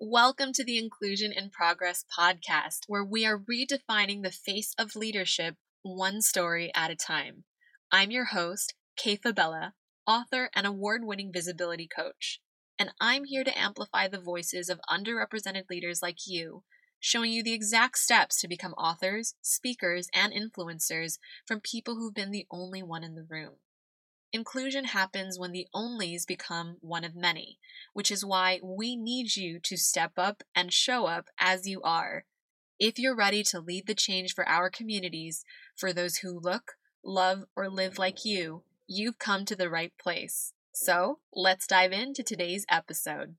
Welcome to the Inclusion in Progress podcast, where we are redefining the face of leadership one story at a time. I'm your host, Kay Fabella, author and award winning visibility coach, and I'm here to amplify the voices of underrepresented leaders like you, showing you the exact steps to become authors, speakers, and influencers from people who've been the only one in the room. Inclusion happens when the onlys become one of many, which is why we need you to step up and show up as you are. If you're ready to lead the change for our communities, for those who look, love, or live like you, you've come to the right place. So let's dive into today's episode.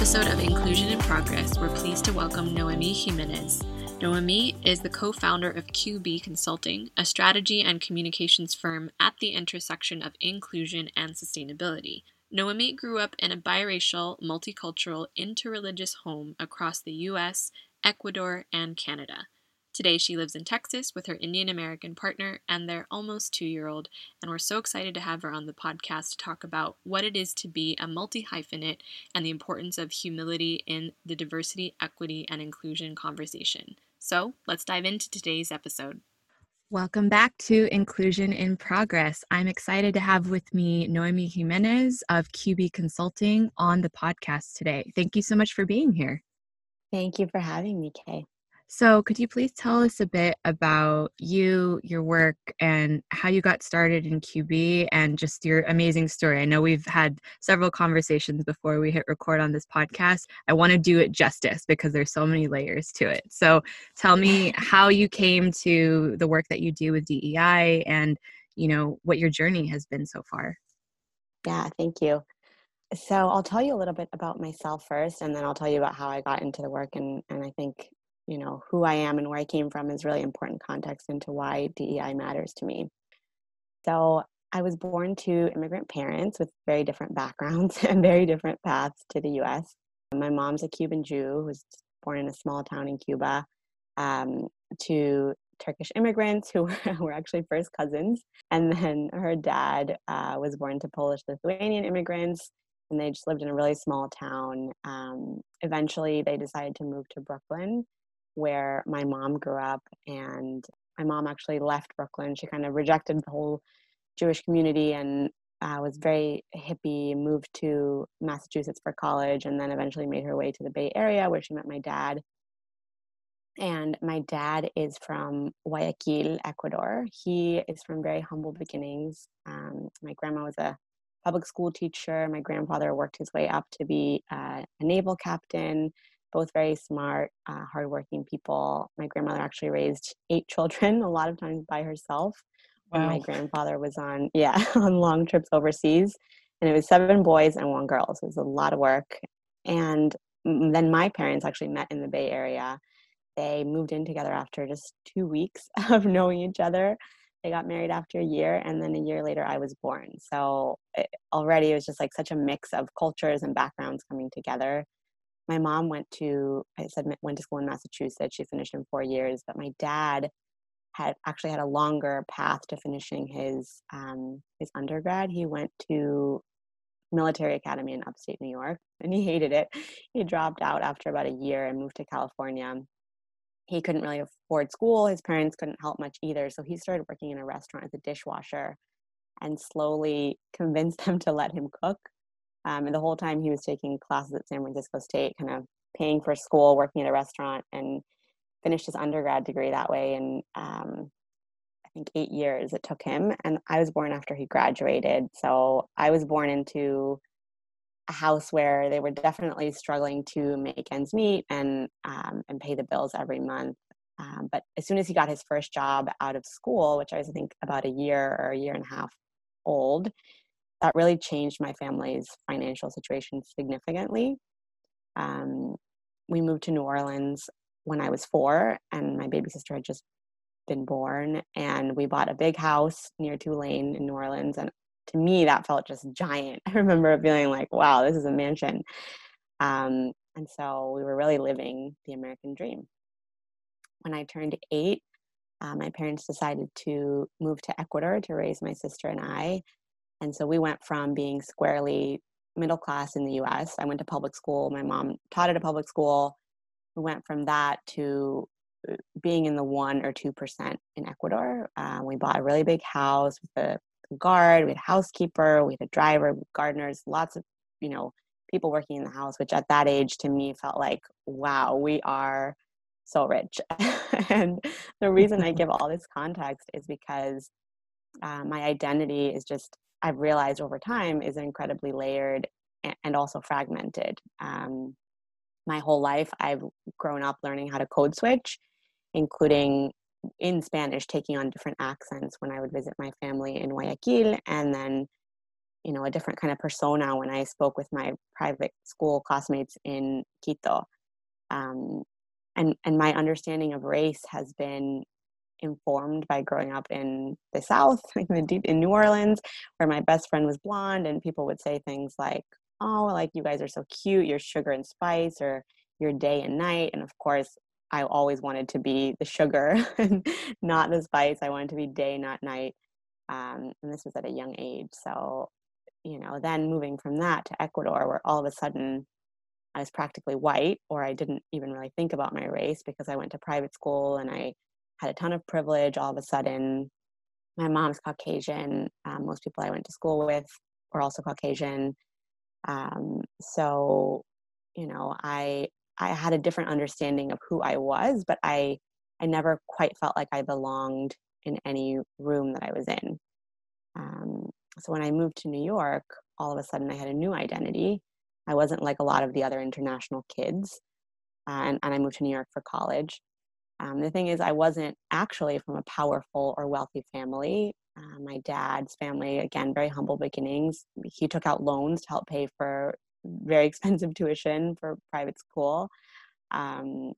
Episode of Inclusion in Progress, we're pleased to welcome Noemi Jimenez. Noemi is the co founder of QB Consulting, a strategy and communications firm at the intersection of inclusion and sustainability. Noemi grew up in a biracial, multicultural, interreligious home across the US, Ecuador, and Canada. Today, she lives in Texas with her Indian American partner and their almost two year old, and we're so excited to have her on the podcast to talk about what it is to be a multi hyphenate and the importance of humility in the diversity, equity, and inclusion conversation. So, let's dive into today's episode. Welcome back to Inclusion in Progress. I'm excited to have with me Noemi Jimenez of QB Consulting on the podcast today. Thank you so much for being here. Thank you for having me, Kay. So, could you please tell us a bit about you, your work, and how you got started in QB and just your amazing story? I know we've had several conversations before we hit record on this podcast. I want to do it justice because there's so many layers to it. So, tell me how you came to the work that you do with DEI and, you know, what your journey has been so far. Yeah, thank you. So, I'll tell you a little bit about myself first, and then I'll tell you about how I got into the work. And, and I think you know who i am and where i came from is really important context into why dei matters to me. So i was born to immigrant parents with very different backgrounds and very different paths to the us my mom's a cuban jew who was born in a small town in cuba um, to turkish immigrants who were, actually first cousins. And then her dad uh, was born to polish lithuanian immigrants and they just lived in a really small town. Um, eventually they decided to move to brooklyn where my mom grew up and my mom actually left brooklyn. She kind of rejected the whole jewish community and uh, was very hippie moved to massachusetts for college and then eventually made her way to the bay area where she met my dad. And my dad is from guayaquil ecuador. He is from very humble beginnings. Um, my grandma was a public school teacher. My grandfather worked his way up to be uh, a naval captain both very smart, uh, hardworking people. My grandmother actually raised eight children, a lot of times by herself. Wow. my grandfather was on, yeah, on long trips overseas. And it was seven boys and one girl. So it was a lot of work. And then my parents actually met in the Bay Area. They moved in together after just two weeks of knowing each other. They got married after a year, and then a year later, I was born. So it, already it was just like such a mix of cultures and backgrounds coming together my mom went to i said went to school in massachusetts. She finished in four years but my dad had actually had a longer path to finishing his um, his undergrad. He went to military academy in upstate new york and he hated it. He dropped out after about a year and moved to california. He couldn't really afford school. His parents couldn't help much either so he started working in a restaurant as a dishwasher and slowly convinced them to let him cook um, and the whole time he was taking classes at San Francisco State, kind of paying for school, working at a restaurant, and finished his undergrad degree that way. And um, I think eight years it took him. And I was born after he graduated. So I was born into a house where they were definitely struggling to make ends meet and um, and pay the bills every month. Um, but as soon as he got his first job out of school, which I was I think about a year or a year and a half old, that really changed my family's financial situation significantly. Um, we moved to New Orleans when I was four, and my baby sister had just been born. And we bought a big house near Tulane in New Orleans. And to me, that felt just giant. I remember feeling like, wow, this is a mansion. Um, and so we were really living the American dream. When I turned eight, uh, my parents decided to move to Ecuador to raise my sister and I. And so we went from being squarely middle class in the US. I went to public school. My mom taught at a public school. We went from that to uh, being in the one or two percent in Ecuador. Uh, we bought a really big house with a guard, we had a housekeeper, we had a driver, gardeners, lots of you know people working in the house, which at that age to me felt like, wow, we are so rich. and the reason I give all this context is because uh, my identity is just I've realized over time is incredibly layered and also fragmented. Um, my whole life, I've grown up learning how to code switch, including in Spanish, taking on different accents when I would visit my family in Guayaquil, and then, you know, a different kind of persona when I spoke with my private school classmates in Quito. Um, and and my understanding of race has been informed by growing up in the South, in, deep, in New Orleans, where my best friend was blonde, and people would say things like, "Oh, like you guys are so cute. You're sugar and spice, or you're day and night." And of course, I always wanted to be the sugar, not the spice. I wanted to be day, not night. Um, and this was at a young age. So, you know, then moving from that to Ecuador, where all of a sudden I was practically white, or I didn't even really think about my race because I went to private school and I had a ton of privilege all of a sudden. My mom's Caucasian. Um, most people I went to school with were also Caucasian. Um, so, you know, I I had a different understanding of who I was, but I I never quite felt like I belonged in any room that I was in. Um, so when I moved to New York, all of a sudden I had a new identity. I wasn't like a lot of the other international kids, uh, and, and I moved to New York for college. Um, the thing is, I wasn't actually from a powerful or wealthy family. Uh, my dad's family, again, very humble beginnings. He took out loans to help pay for very expensive tuition for private school. Um,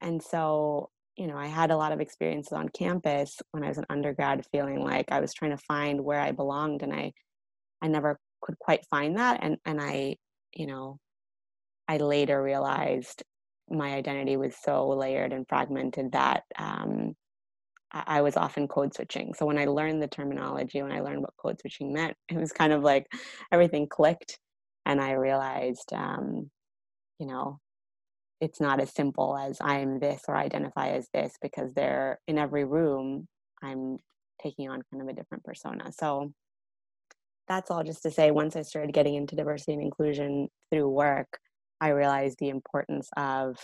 and so, you know, I had a lot of experiences on campus when I was an undergrad feeling like I was trying to find where I belonged and I I never could quite find that and and I, you know, I later realized my identity was so layered and fragmented that um, I was often code switching. So when I learned the terminology, when I learned what code switching meant, it was kind of like everything clicked, and I realized, um, you know, it's not as simple as I'm this or identify as this because they're in every room. I'm taking on kind of a different persona. So that's all just to say. Once I started getting into diversity and inclusion through work, I realized the importance of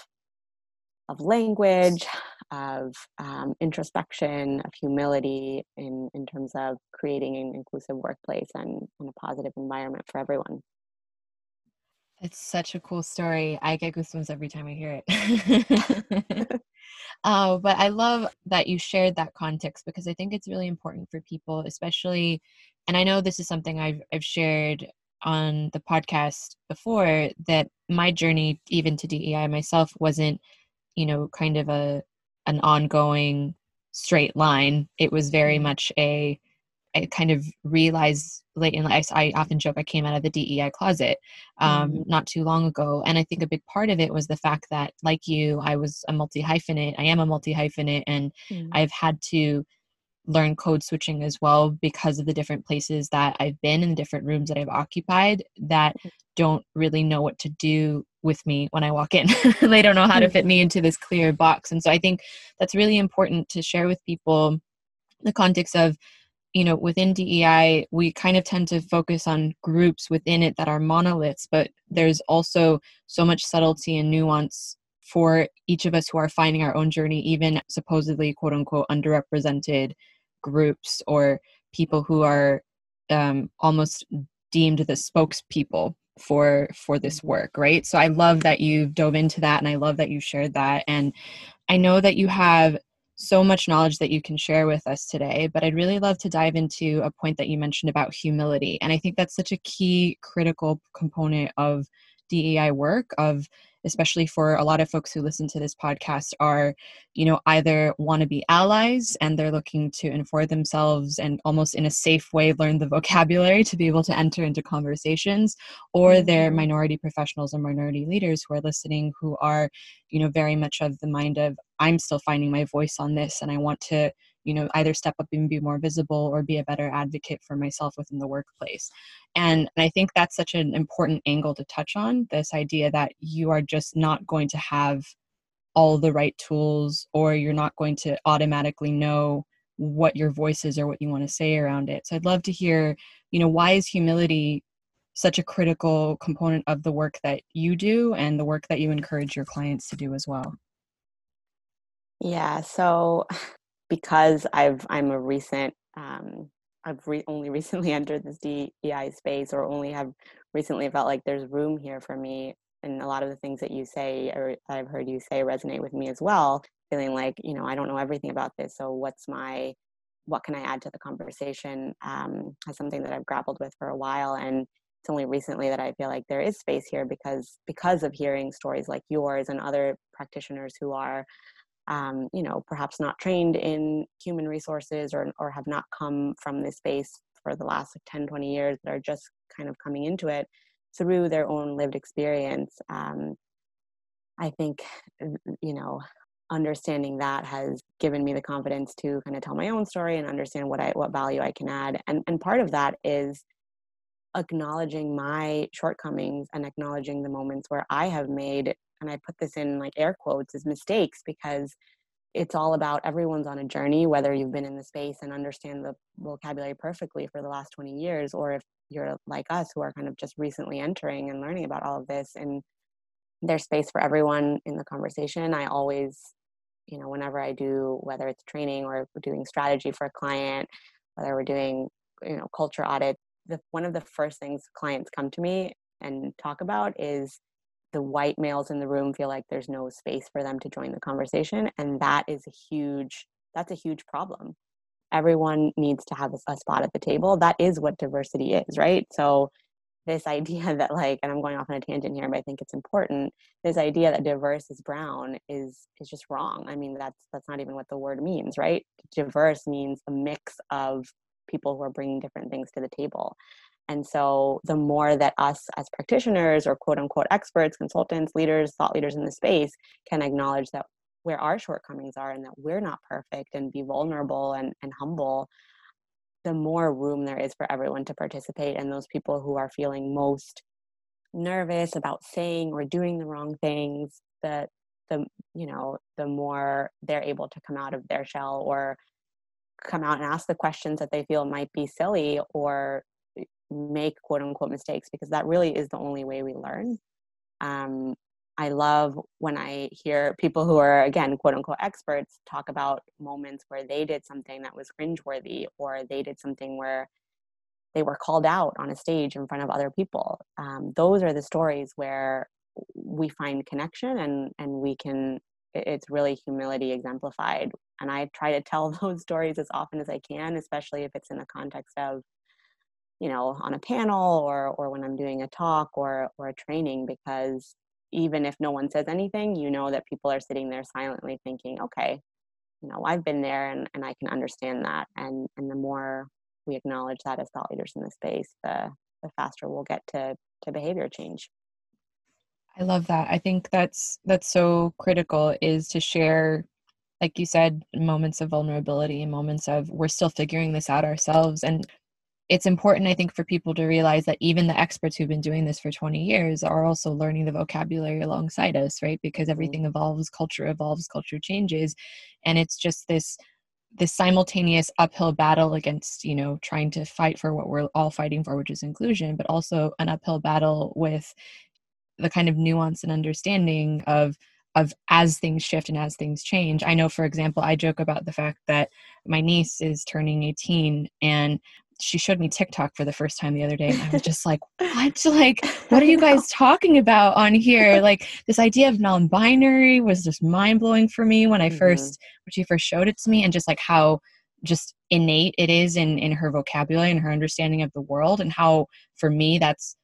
of language, of um, introspection, of humility in, in terms of creating an inclusive workplace and, and a positive environment for everyone. It's such a cool story. I get goosebumps every time I hear it. uh, but I love that you shared that context because I think it's really important for people, especially, and I know this is something I've I've shared on the podcast before that my journey even to DEI myself wasn't, you know, kind of a an ongoing straight line. It was very mm-hmm. much a I kind of realized late in life. I often joke I came out of the DEI closet um, mm-hmm. not too long ago, and I think a big part of it was the fact that, like you, I was a multi hyphenate. I am a multi hyphenate, and mm-hmm. I've had to learn code switching as well because of the different places that I've been in the different rooms that I've occupied that mm-hmm. don't really know what to do with me when I walk in. they don't know how to fit me into this clear box. And so I think that's really important to share with people the context of you know within DEI we kind of tend to focus on groups within it that are monoliths but there's also so much subtlety and nuance for each of us who are finding our own journey even supposedly quote unquote underrepresented groups or people who are um, almost deemed the spokespeople for for this mm-hmm. work right? So i love that you dove into that and i love that you shared that. And i know that you have so much knowledge that you can share with us today but i'd really love to dive into a point that you mentioned about humility. And i think that's such a key critical component of dei work of especially for a lot of folks who listen to this podcast are you know either want to be allies and they're looking to inform themselves and almost in a safe way learn the vocabulary to be able to enter into conversations or they're Mhm. minority professionals or minority leaders who are listening who are you know very much of the mind of i'm still finding my voice on this and i want to you know either step up and be more visible or be a better advocate for myself within the workplace. And, and i think that's such an important angle to touch on this idea that you are just not going to have all the right tools or you're not going to automatically know what your voice is or what you want to say around it. So i'd love to hear you know why is humility such a critical component of the work that you do and the work that you encourage your clients to do as well? Yeah, so because I've I'm a recent um, I've re- only recently entered this DEI space, or only have recently felt like there's room here for me, and a lot of the things that you say or I've heard you say resonate with me as well. Feeling like you know I don't know everything about this, so what's my what can I add to the conversation? Um, as something that I've grappled with for a while, and it's only recently that I feel like there is space here because because of hearing stories like yours and other practitioners who are um, you know, perhaps not trained in human resources or, or have not come from this space for the last like 10, 20 years that are just kind of coming into it through their own lived experience. Um, I think, you know, understanding that has given me the confidence to kind of tell my own story and understand what I, what value I can add. And, and part of that is acknowledging my shortcomings and acknowledging the moments where I have made and I put this in like air quotes as mistakes because it's all about everyone's on a journey, whether you've been in the space and understand the vocabulary perfectly for the last 20 years, or if you're like us who are kind of just recently entering and learning about all of this. And there's space for everyone in the conversation. I always, you know, whenever I do, whether it's training or doing strategy for a client, whether we're doing, you know, culture audit, the, one of the first things clients come to me and talk about is the white males in the room feel like there's no space for them to join the conversation and that is a huge that's a huge problem. Everyone needs to have a, a spot at the table. That is what diversity is right? So this idea that like and i'm going off on a tangent here but i think it's important. This idea that diverse is brown is is just wrong. I mean that's that's not even what the word means right? Diverse means a mix of people who are bringing different things to the table and so, the more that us as practitioners or quote unquote experts, consultants, leaders, thought leaders in the space can acknowledge that where our shortcomings are and that we're not perfect and be vulnerable and, and humble, the more room there is for everyone to participate. And those people who are feeling most nervous about saying or doing the wrong things, the the you know the more they're able to come out of their shell or come out and ask the questions that they feel might be silly or make quote unquote mistakes because that really is the only way we learn. Um, I love when I hear people who are, again, quote unquote experts talk about moments where they did something that was cringeworthy or they did something where they were called out on a stage in front of other people. Um, those are the stories where we find connection and, and we can, it's really humility exemplified. And I try to tell those stories as often as I can, especially if it's in the context of you know on a panel or or when i'm doing a talk or or a training because even if no one says anything you know that people are sitting there silently thinking okay you know i've been there and, and i can understand that. And and the more we acknowledge that as thought leaders in the space the the faster we'll get to to behavior change. I love that. I think that's that's so critical is to share like you said moments of vulnerability and moments of we're still figuring this out ourselves and it's important, I think, for people to realize that even the experts who've been doing this for 20 years are also learning the vocabulary alongside us, right? Because Mm-hmm. everything evolves, culture evolves, culture changes. And it's just this this simultaneous uphill battle against you know trying to fight for what we're all fighting for which is inclusion but also an uphill battle with the kind of nuance and understanding of of as things shift and as things change i know for example i joke about the fact that my niece is turning 18 and she showed me TikTok for the first time the other day, and I was just like, "What? Like, what are you guys talking about on here? Like, this idea of non-binary was just mind blowing for me when I Mhm. first when she first showed it to me, and just like how just innate it is in in her vocabulary and her understanding of the world, and how for me that's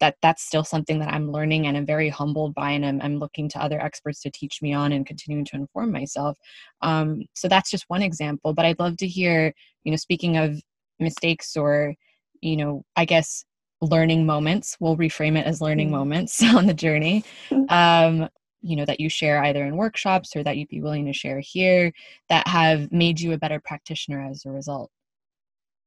that that's still something that i'm learning and i'm very humbled by and i'm, I'm looking to other experts to teach me on and continuing to inform myself um, so that's just one example but i'd love to hear you know speaking of mistakes or you know i guess learning moments we'll reframe it as learning mm-hmm. moments on the journey mm-hmm. um, you know that you share either in workshops or that you'd be willing to share here that have made you a better practitioner as a result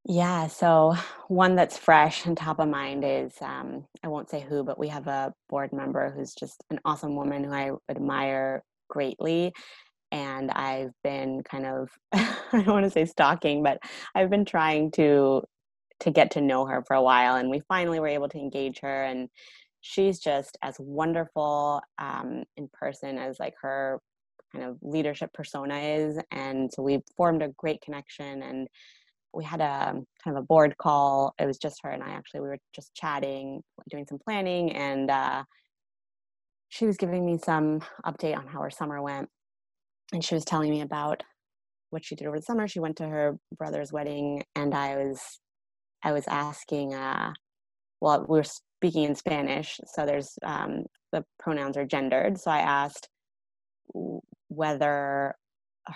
yeah, so one that's fresh and top of mind is um, I won't say who, but we have a board member who's just an awesome woman who I admire greatly. And I've been kind of I don't want to say stalking, but I've been trying to to get to know her for a while, and we finally were able to engage her. And she's just as wonderful um, in person as like her kind of leadership persona is, and so we've formed a great connection and we had a um, kind of a board call. It was just her and I actually. We were just chatting, doing some planning, and uh, she was giving me some update on how her summer went. And she was telling me about what she did over the summer. She went to her brother's wedding, and I was, I was asking. Uh, well, we were speaking in Spanish, so there's um, the pronouns are gendered. So I asked whether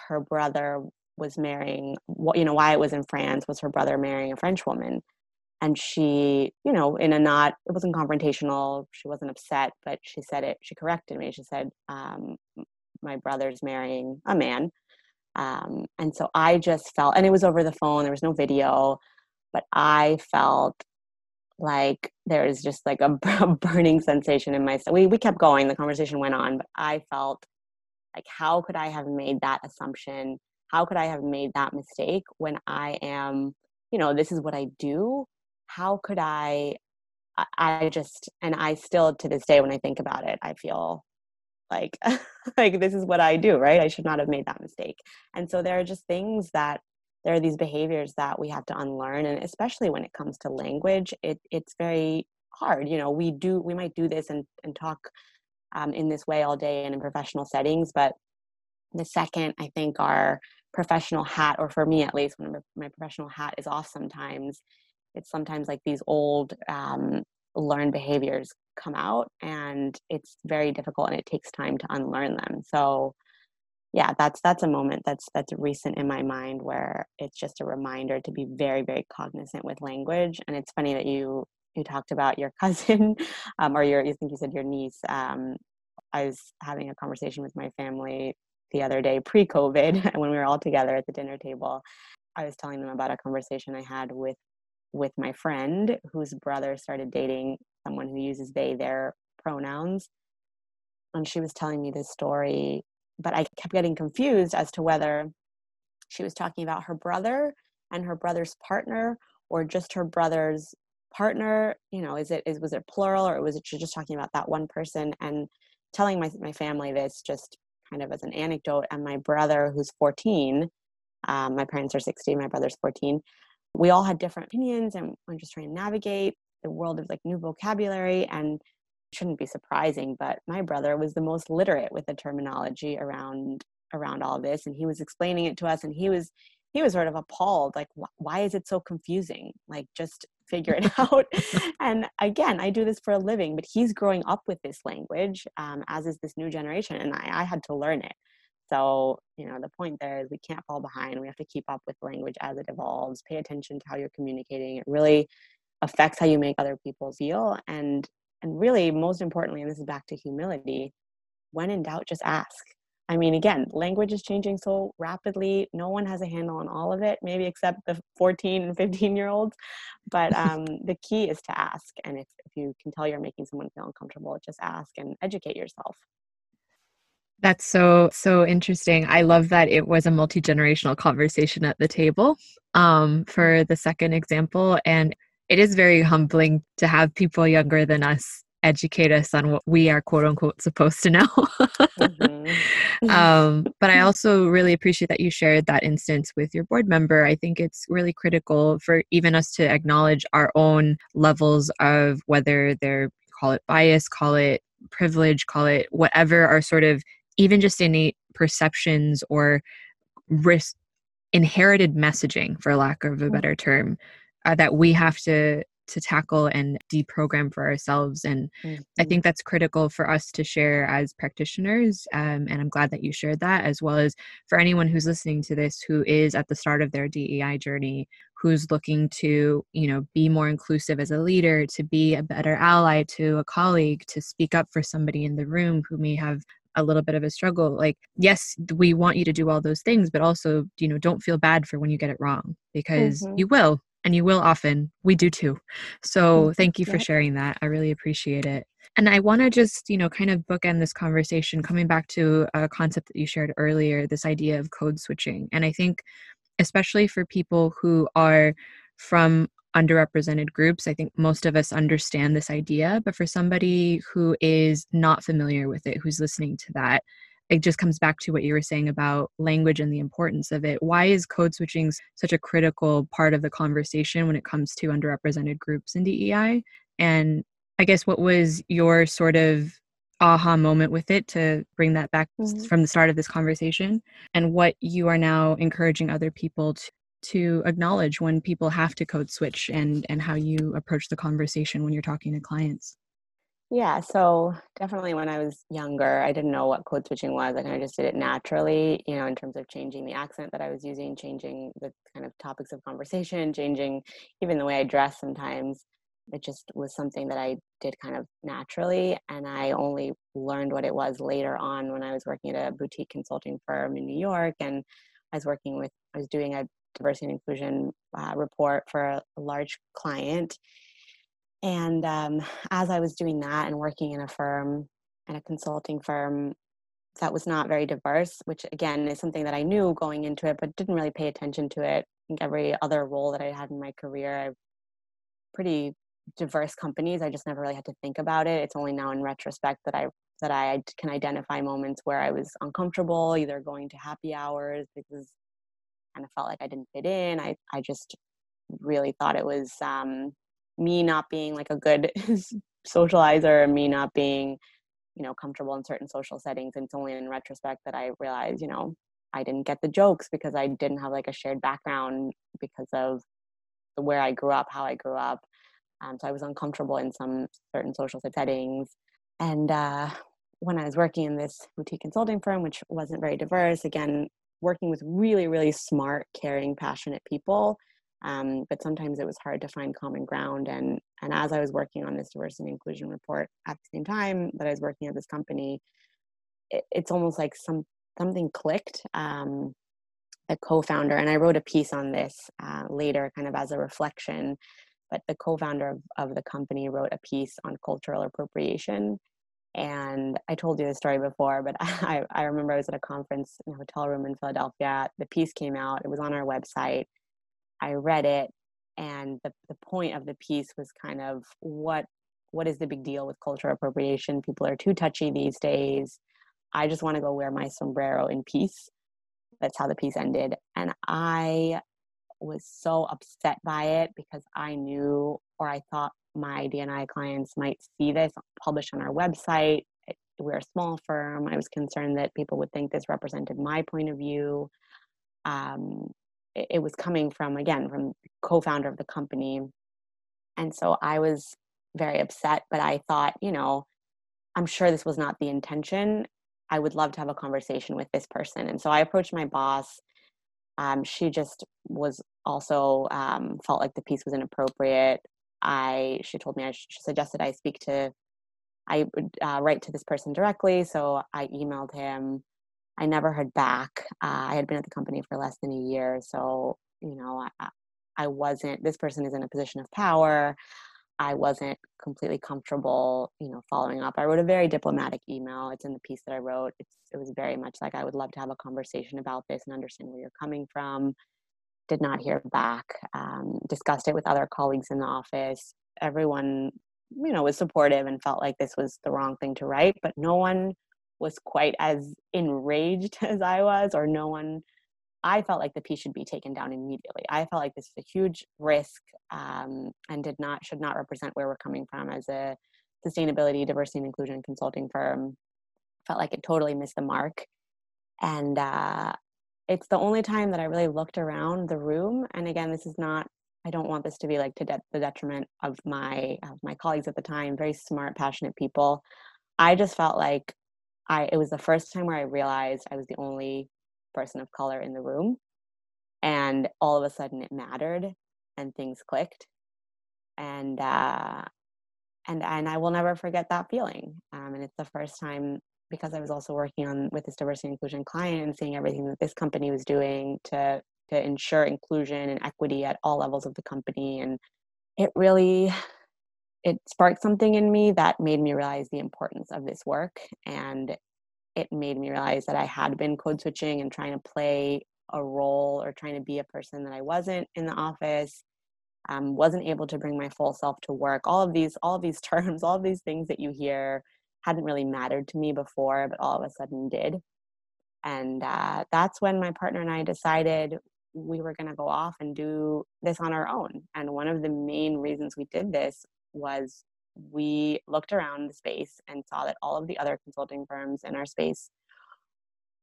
her brother was marrying you know why it was in france was her brother marrying a french woman. And she you know in a not it wasn't confrontational she wasn't upset but she said it she corrected me. She said um, my brother's marrying a man. Um, and so i just felt and it was over the phone there was no video but i felt like there was just like a, a burning sensation in my we, we kept going the conversation went on but i felt like how could i have made that assumption how could I have made that mistake when I am, you know, this is what I do? How could I? I just, and I still to this day, when I think about it, I feel like like this is what I do, right? I should not have made that mistake. And so there are just things that there are these behaviors that we have to unlearn, and especially when it comes to language, it it's very hard. You know, we do we might do this and and talk um, in this way all day and in professional settings, but the second I think our professional hat, or for me at least, when my professional hat is off sometimes, it's sometimes like these old um, learned behaviors come out and it's very difficult and it takes time to unlearn them. So yeah, that's that's a moment that's that's recent in my mind where it's just a reminder to be very, very cognizant with language. And it's funny that you you talked about your cousin um, or your you think you said your niece um, i was having a conversation with my family the other day pre COVID when we were all together at the dinner table. I was telling them about a conversation I had with with my friend whose brother started dating someone who uses they their pronouns and she was telling me this story but I kept getting confused as to whether she was talking about her brother and her brother's partner or just her brother's partner you know is it is was it plural or was it just talking about that one person and telling my my family this just kind of as an anecdote, and my brother, who's 14, um, my parents are 60, my brother's 14, we all had different opinions, and we're just trying to navigate the world of like new vocabulary and shouldn't be surprising but my brother was the most literate with the terminology around around all this and he was explaining it to us and he was he was sort of appalled like why is it so confusing? Like just figure it out. And again i do this for a living but he's growing up with this language um, as is this new generation and I, I had to learn it. So you know the point there is we can't fall behind. We have to keep up with language as it evolves. Pay attention to how you're communicating. It really affects how you make other people feel. And and really most importantly and this is back to humility when in doubt just ask I mean, again, language is changing so rapidly. No one has a handle on all of it, maybe except the 14 and 15 year olds. But um, the key is to ask. And if, if you can tell you're making someone feel uncomfortable, just ask and educate yourself. That's so, so interesting. I love that it was a multi generational conversation at the table um, for the second example. And it is very humbling to have people younger than us educate us on what we are quote unquote supposed to know. mm-hmm. um, but I also really appreciate that you shared that instance with your board member. I think it's really critical for even us to acknowledge our own levels of whether they're call it bias, call it privilege, call it whatever are sort of even just innate perceptions or risk inherited messaging for lack of a mm. better term uh, that we have to to tackle and deprogram for ourselves and mm-hmm. i think that's critical for us to share as practitioners um, and i'm glad that you shared that as well as for anyone who's listening to this who is at the start of their dei journey who's looking to you know be more inclusive as a leader to be a better ally to a colleague to speak up for somebody in the room who may have a little bit of a struggle like yes we want you to do all those things but also you know don't feel bad for when you get it wrong because mm-hmm. you will and you will often. We do too. So thank you for sharing that. I really appreciate it. And i want to just you know kind of bookend this conversation coming back to a concept that you shared earlier this idea of code switching. And i think especially for people who are from underrepresented groups. I think most of us understand this idea, but for somebody who is not familiar with it, who's listening to that, it just comes back to what you were saying about language and the importance of it. Why is code switching such a critical part of the conversation when it comes to underrepresented groups in DEI? And I guess what was your sort of aha moment with it to bring that back mm-hmm. from the start of this conversation and what you are now encouraging other people to to acknowledge when people have to code switch and and how you approach the conversation when you're talking to clients yeah so definitely when i was younger i didn't know what code switching was i kind of just did it naturally you know in terms of changing the accent that i was using changing the kind of topics of conversation changing even the way i dress sometimes it just was something that i did kind of naturally and i only learned what it was later on when i was working at a boutique consulting firm in new york and i was working with i was doing a diversity and inclusion uh, report for a, large client. And um, as I was doing that and working in a firm and a consulting firm that was not very diverse, which again is something that I knew going into it, but didn't really pay attention to it. I think every other role that I had in my career, I pretty diverse companies. I just never really had to think about it. It's only now in retrospect that I that I can identify moments where I was uncomfortable, either going to happy hours because kind of felt like I didn't fit in. I, I just really thought it was um, me not being like a good socializer, me not being, you know, comfortable in certain social settings. And it's only in retrospect that I realized, you know, I didn't get the jokes because I didn't have like a shared background because of where I grew up, how I grew up. Um, so I was uncomfortable in some certain social settings. And uh, when I was working in this boutique consulting firm, which wasn't very diverse, again, working with really really smart caring passionate people um, but sometimes it was hard to find common ground and and as i was working on this diversity and inclusion report at the same time that i was working at this company it, it's almost like some something clicked um, the co-founder and i wrote a piece on this uh, later kind of as a reflection but the co-founder of, of the company wrote a piece on cultural appropriation and I told you the story before, but I, I remember I was at a conference in a hotel room in Philadelphia. The piece came out, it was on our website. I read it, and the, the point of the piece was kind of what what is the big deal with cultural appropriation? People are too touchy these days. I just want to go wear my sombrero in peace. That's how the piece ended. And I was so upset by it because I knew or I thought my D&I clients might see this published on our website. We're a small firm. I was concerned that people would think this represented my point of view. Um, it, was coming from, again, from co founder of the company. And so I was very upset, but I thought, you know, I'm sure this was not the intention. I would love to have a conversation with this person. And so I approached my boss. Um, she just was also um, felt like the piece was inappropriate. I she told me I she suggested I speak to I uh, write to this person directly. So I emailed him. I never heard back. Uh, I had been at the company for less than a year, so you know I, I wasn't. This person is in a position of power. I wasn't completely comfortable, you know, following up. I wrote a very diplomatic email. It's in the piece that I wrote. It's, it was very much like I would love to have a conversation about this and understand where you're coming from did not hear back. Um, discussed it with other colleagues in the office. Everyone, you know, was supportive and felt like this was the wrong thing to write, but no one was quite as enraged as I was, or no one. I felt like the piece should be taken down immediately. I felt like this is a huge risk um, and did not should not represent where we're coming from as a sustainability, diversity, and inclusion consulting firm. Felt like it totally missed the mark, and uh, it's the only time that I really looked around the room. And again, this is not I don't want this to be like to de- the detriment of my of my colleagues at the time, very smart, passionate people. I just felt like I it was the first time where I realized I was the only person of color in the room, and all of a sudden it mattered, and things clicked, and uh, and and I will never forget that feeling. Um, and it's the first time because I was also working on with this diversity inclusion client and seeing everything that this company was doing to to ensure inclusion and equity at all levels of the company and it really it sparked something in me that made me realize the importance of this work and it made me realize that I had been code switching and trying to play a role or trying to be a person that I wasn't in the office um, wasn't able to bring my full self to work. All of these all of these terms all of these things that you hear hadn't really mattered to me before but all of a sudden did. And uh, that's when my partner and i decided we were going to go off and do this on our own. And one of the main reasons we did this was we looked around the space and saw that all of the other consulting firms in our space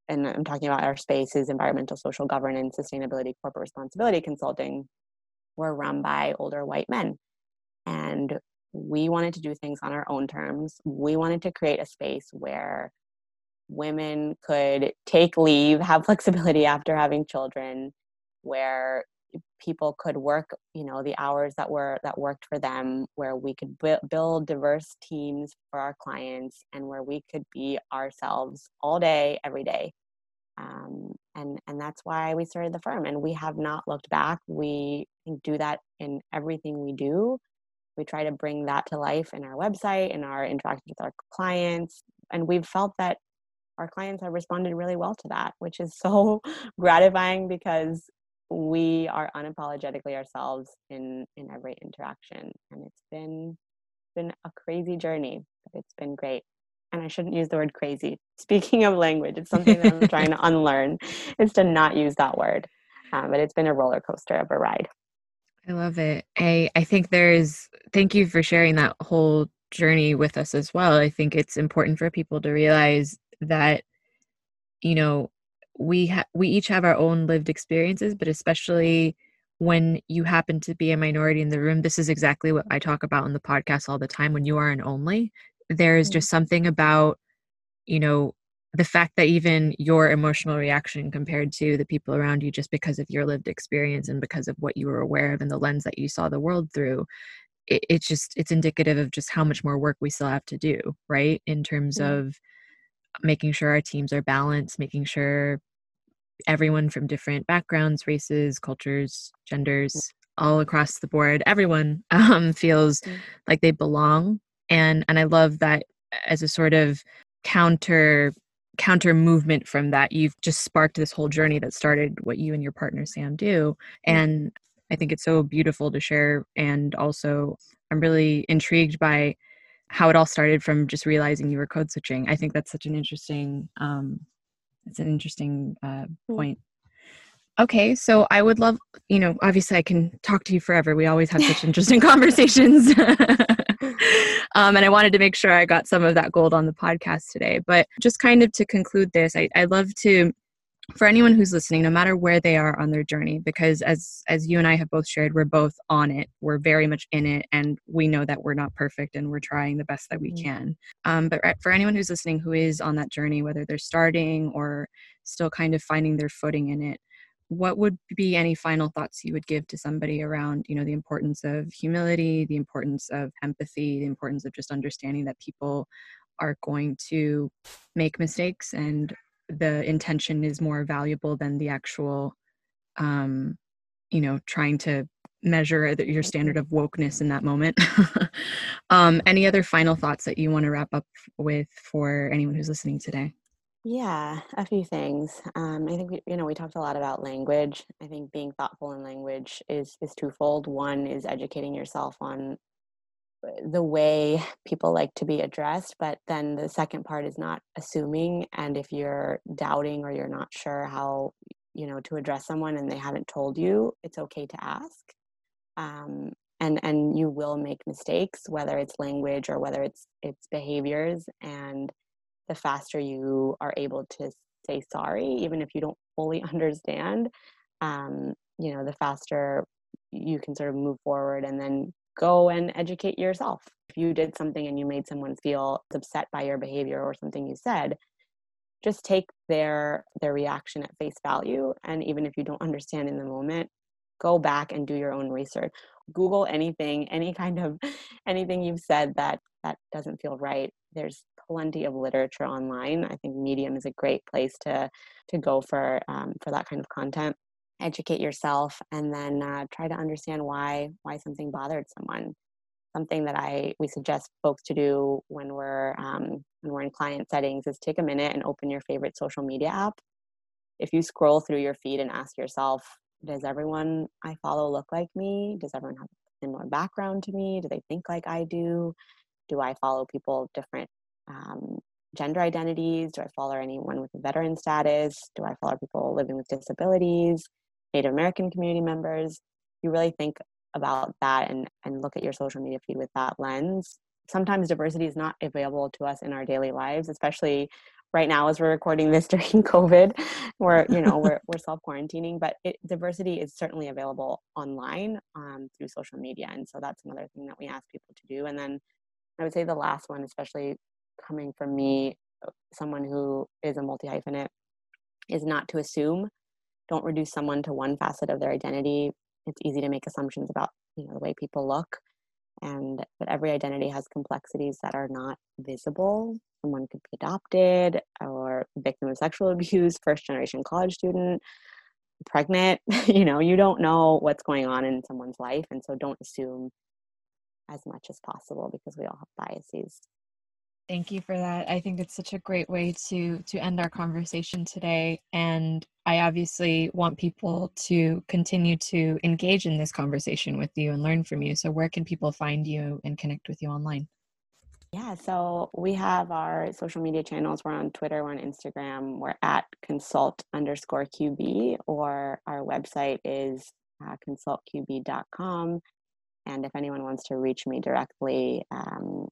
and i'm talking about our space is environmental social governance sustainability corporate responsibility consulting were run by older white men. And we wanted to do things on our own terms. We wanted to create a space where women could take leave, have flexibility after having children, where people could work you know the hours that were that worked for them where we could build diverse teams for our clients and where we could be ourselves all day every day. Um, and and that's why we started the firm and we have not looked back. We do that in everything we do. We try to bring that to life in our website in our interactions with our clients and we've felt that our clients have responded really well to that which is so gratifying because we are unapologetically ourselves in in every interaction and it's been been a crazy journey but it's been great and I shouldn't use the word crazy. Speaking of language, it's something that I'm trying to unlearn is to not use that word. Um, but it's been a roller coaster of a ride. I love it. I, I think there's, thank you for sharing that whole journey with us as well. I think it's important for people to realize that, you know, we ha- we each have our own lived experiences, but especially when you happen to be a minority in the room, this is exactly what I talk about in the podcast all the time. When you are an only, there's just something about you know the fact that even your emotional reaction compared to the people around you just because of your lived experience and because of what you were aware of and the lens that you saw the world through it, it's just it's indicative of just how much more work we still have to do right in terms mm-hmm. of making sure our teams are balanced making sure everyone from different backgrounds races cultures genders all across the board everyone um, feels mm-hmm. like they belong. And and i love that as a sort of counter counter movement from that you've just sparked this whole journey that started what you and your partner sam do. And i think it's so beautiful to share. And also i'm really intrigued by how it all started from just realizing you were code switching i think that's such an interesting um it's an interesting uh, point Okay, so I would love, you know, obviously I can talk to you forever. We always have such interesting conversations. um, and I wanted to make sure I got some of that gold on the podcast today. But just kind of to conclude this, I, I love to, for anyone who's listening, no matter where they are on their journey, because as as you and I have both shared, we're both on it. We're very much in it, and we know that we're not perfect, and we're trying the best that we mm-hmm. can. Um, but for anyone who's listening who is on that journey, whether they're starting or still kind of finding their footing in it what would be any final thoughts you would give to somebody around you know the importance of humility the importance of empathy the importance of just understanding that people are going to make mistakes and the intention is more valuable than the actual um you know trying to measure your standard of wokeness in that moment um any other final thoughts that you want to wrap up with for anyone who's listening today yeah, a few things. Um, I think we, you know we talked a lot about language. I think being thoughtful in language is is twofold. One is educating yourself on the way people like to be addressed, but then the second part is not assuming. And if you're doubting or you're not sure how you know to address someone and they haven't told you, it's okay to ask. Um, and and you will make mistakes, whether it's language or whether it's it's behaviors and the faster you are able to say sorry, even if you don't fully understand, um, you know, the faster you can sort of move forward and then go and educate yourself. If you did something and you made someone feel upset by your behavior or something you said, just take their their reaction at face value and even if you don't understand in the moment, go back and do your own research. Google anything, any kind of anything you've said that that doesn't feel right. There's plenty of literature online. I think Medium is a great place to to go for um, for that kind of content educate yourself and then uh, try to understand why why something bothered someone. Something that i we suggest folks to do when we're um, when we're in client settings is take a minute and open your favorite social media app. If you scroll through your feed and ask yourself does everyone i follow look like me? Does everyone have a similar background to me? Do they think like i do? Do i follow people of different um, gender identities? Do i follow anyone with a veteran status? Do i follow people living with disabilities Native American community members, you really think about that and, and look at your social media feed with that lens. Sometimes diversity is not available to us in our daily lives, especially right now as we're recording this during COVID, where you know we're we're self quarantining. But it, diversity is certainly available online um, through social media, and so that's another thing that we ask people to do. And then I would say the last one, especially coming from me, someone who is a multi hyphenate, is not to assume don't reduce someone to one facet of their identity it's easy to make assumptions about you know the way people look and but every identity has complexities that are not visible. Someone could be adopted or victim of sexual abuse first generation college student pregnant you know you don't know what's going on in someone's life and so don't assume as much as possible because we all have biases Thank you for that. I think it's such a great way to to end our conversation today and I obviously want people to continue to engage in this conversation with you and learn from you. So where can people find you and connect with you online? Yeah, so we have our social media channels. We're on Twitter, we're on Instagram, we're at consult underscore QB, or our website is uh, consultqb.com. And if anyone wants to reach me directly, um,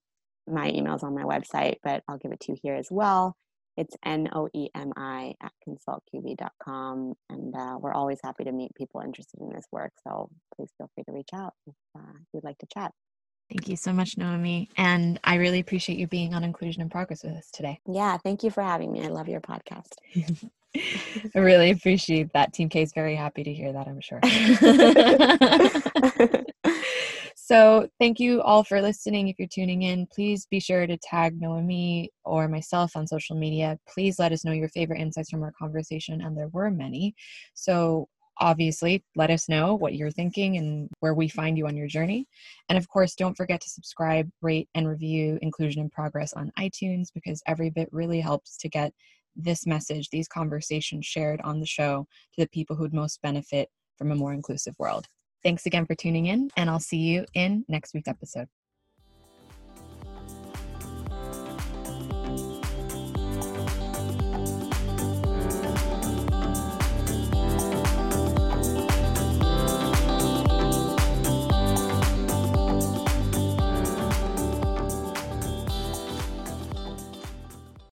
my email's on my website, but I'll give it to you here as well. It's N O E M I at consultqb.com. And uh, we're always happy to meet people interested in this work. So please feel free to reach out if uh, you'd like to chat. Thank you so much, Noemi. And I really appreciate you being on Inclusion in Progress with us today. Yeah, thank you for having me. I love your podcast. I really appreciate that. Team K is very happy to hear that, I'm sure. So, thank you all for listening. If you're tuning in, please be sure to tag Noemi or myself on social media. Please let us know your favorite insights from our conversation, and there were many. So, obviously, let us know what you're thinking and where we find you on your journey. And of course, don't forget to subscribe, rate, and review Inclusion in Progress on iTunes because every bit really helps to get this message, these conversations shared on the show to the people who'd most benefit from a more inclusive world. Thanks again for tuning in, and I'll see you in next week's episode.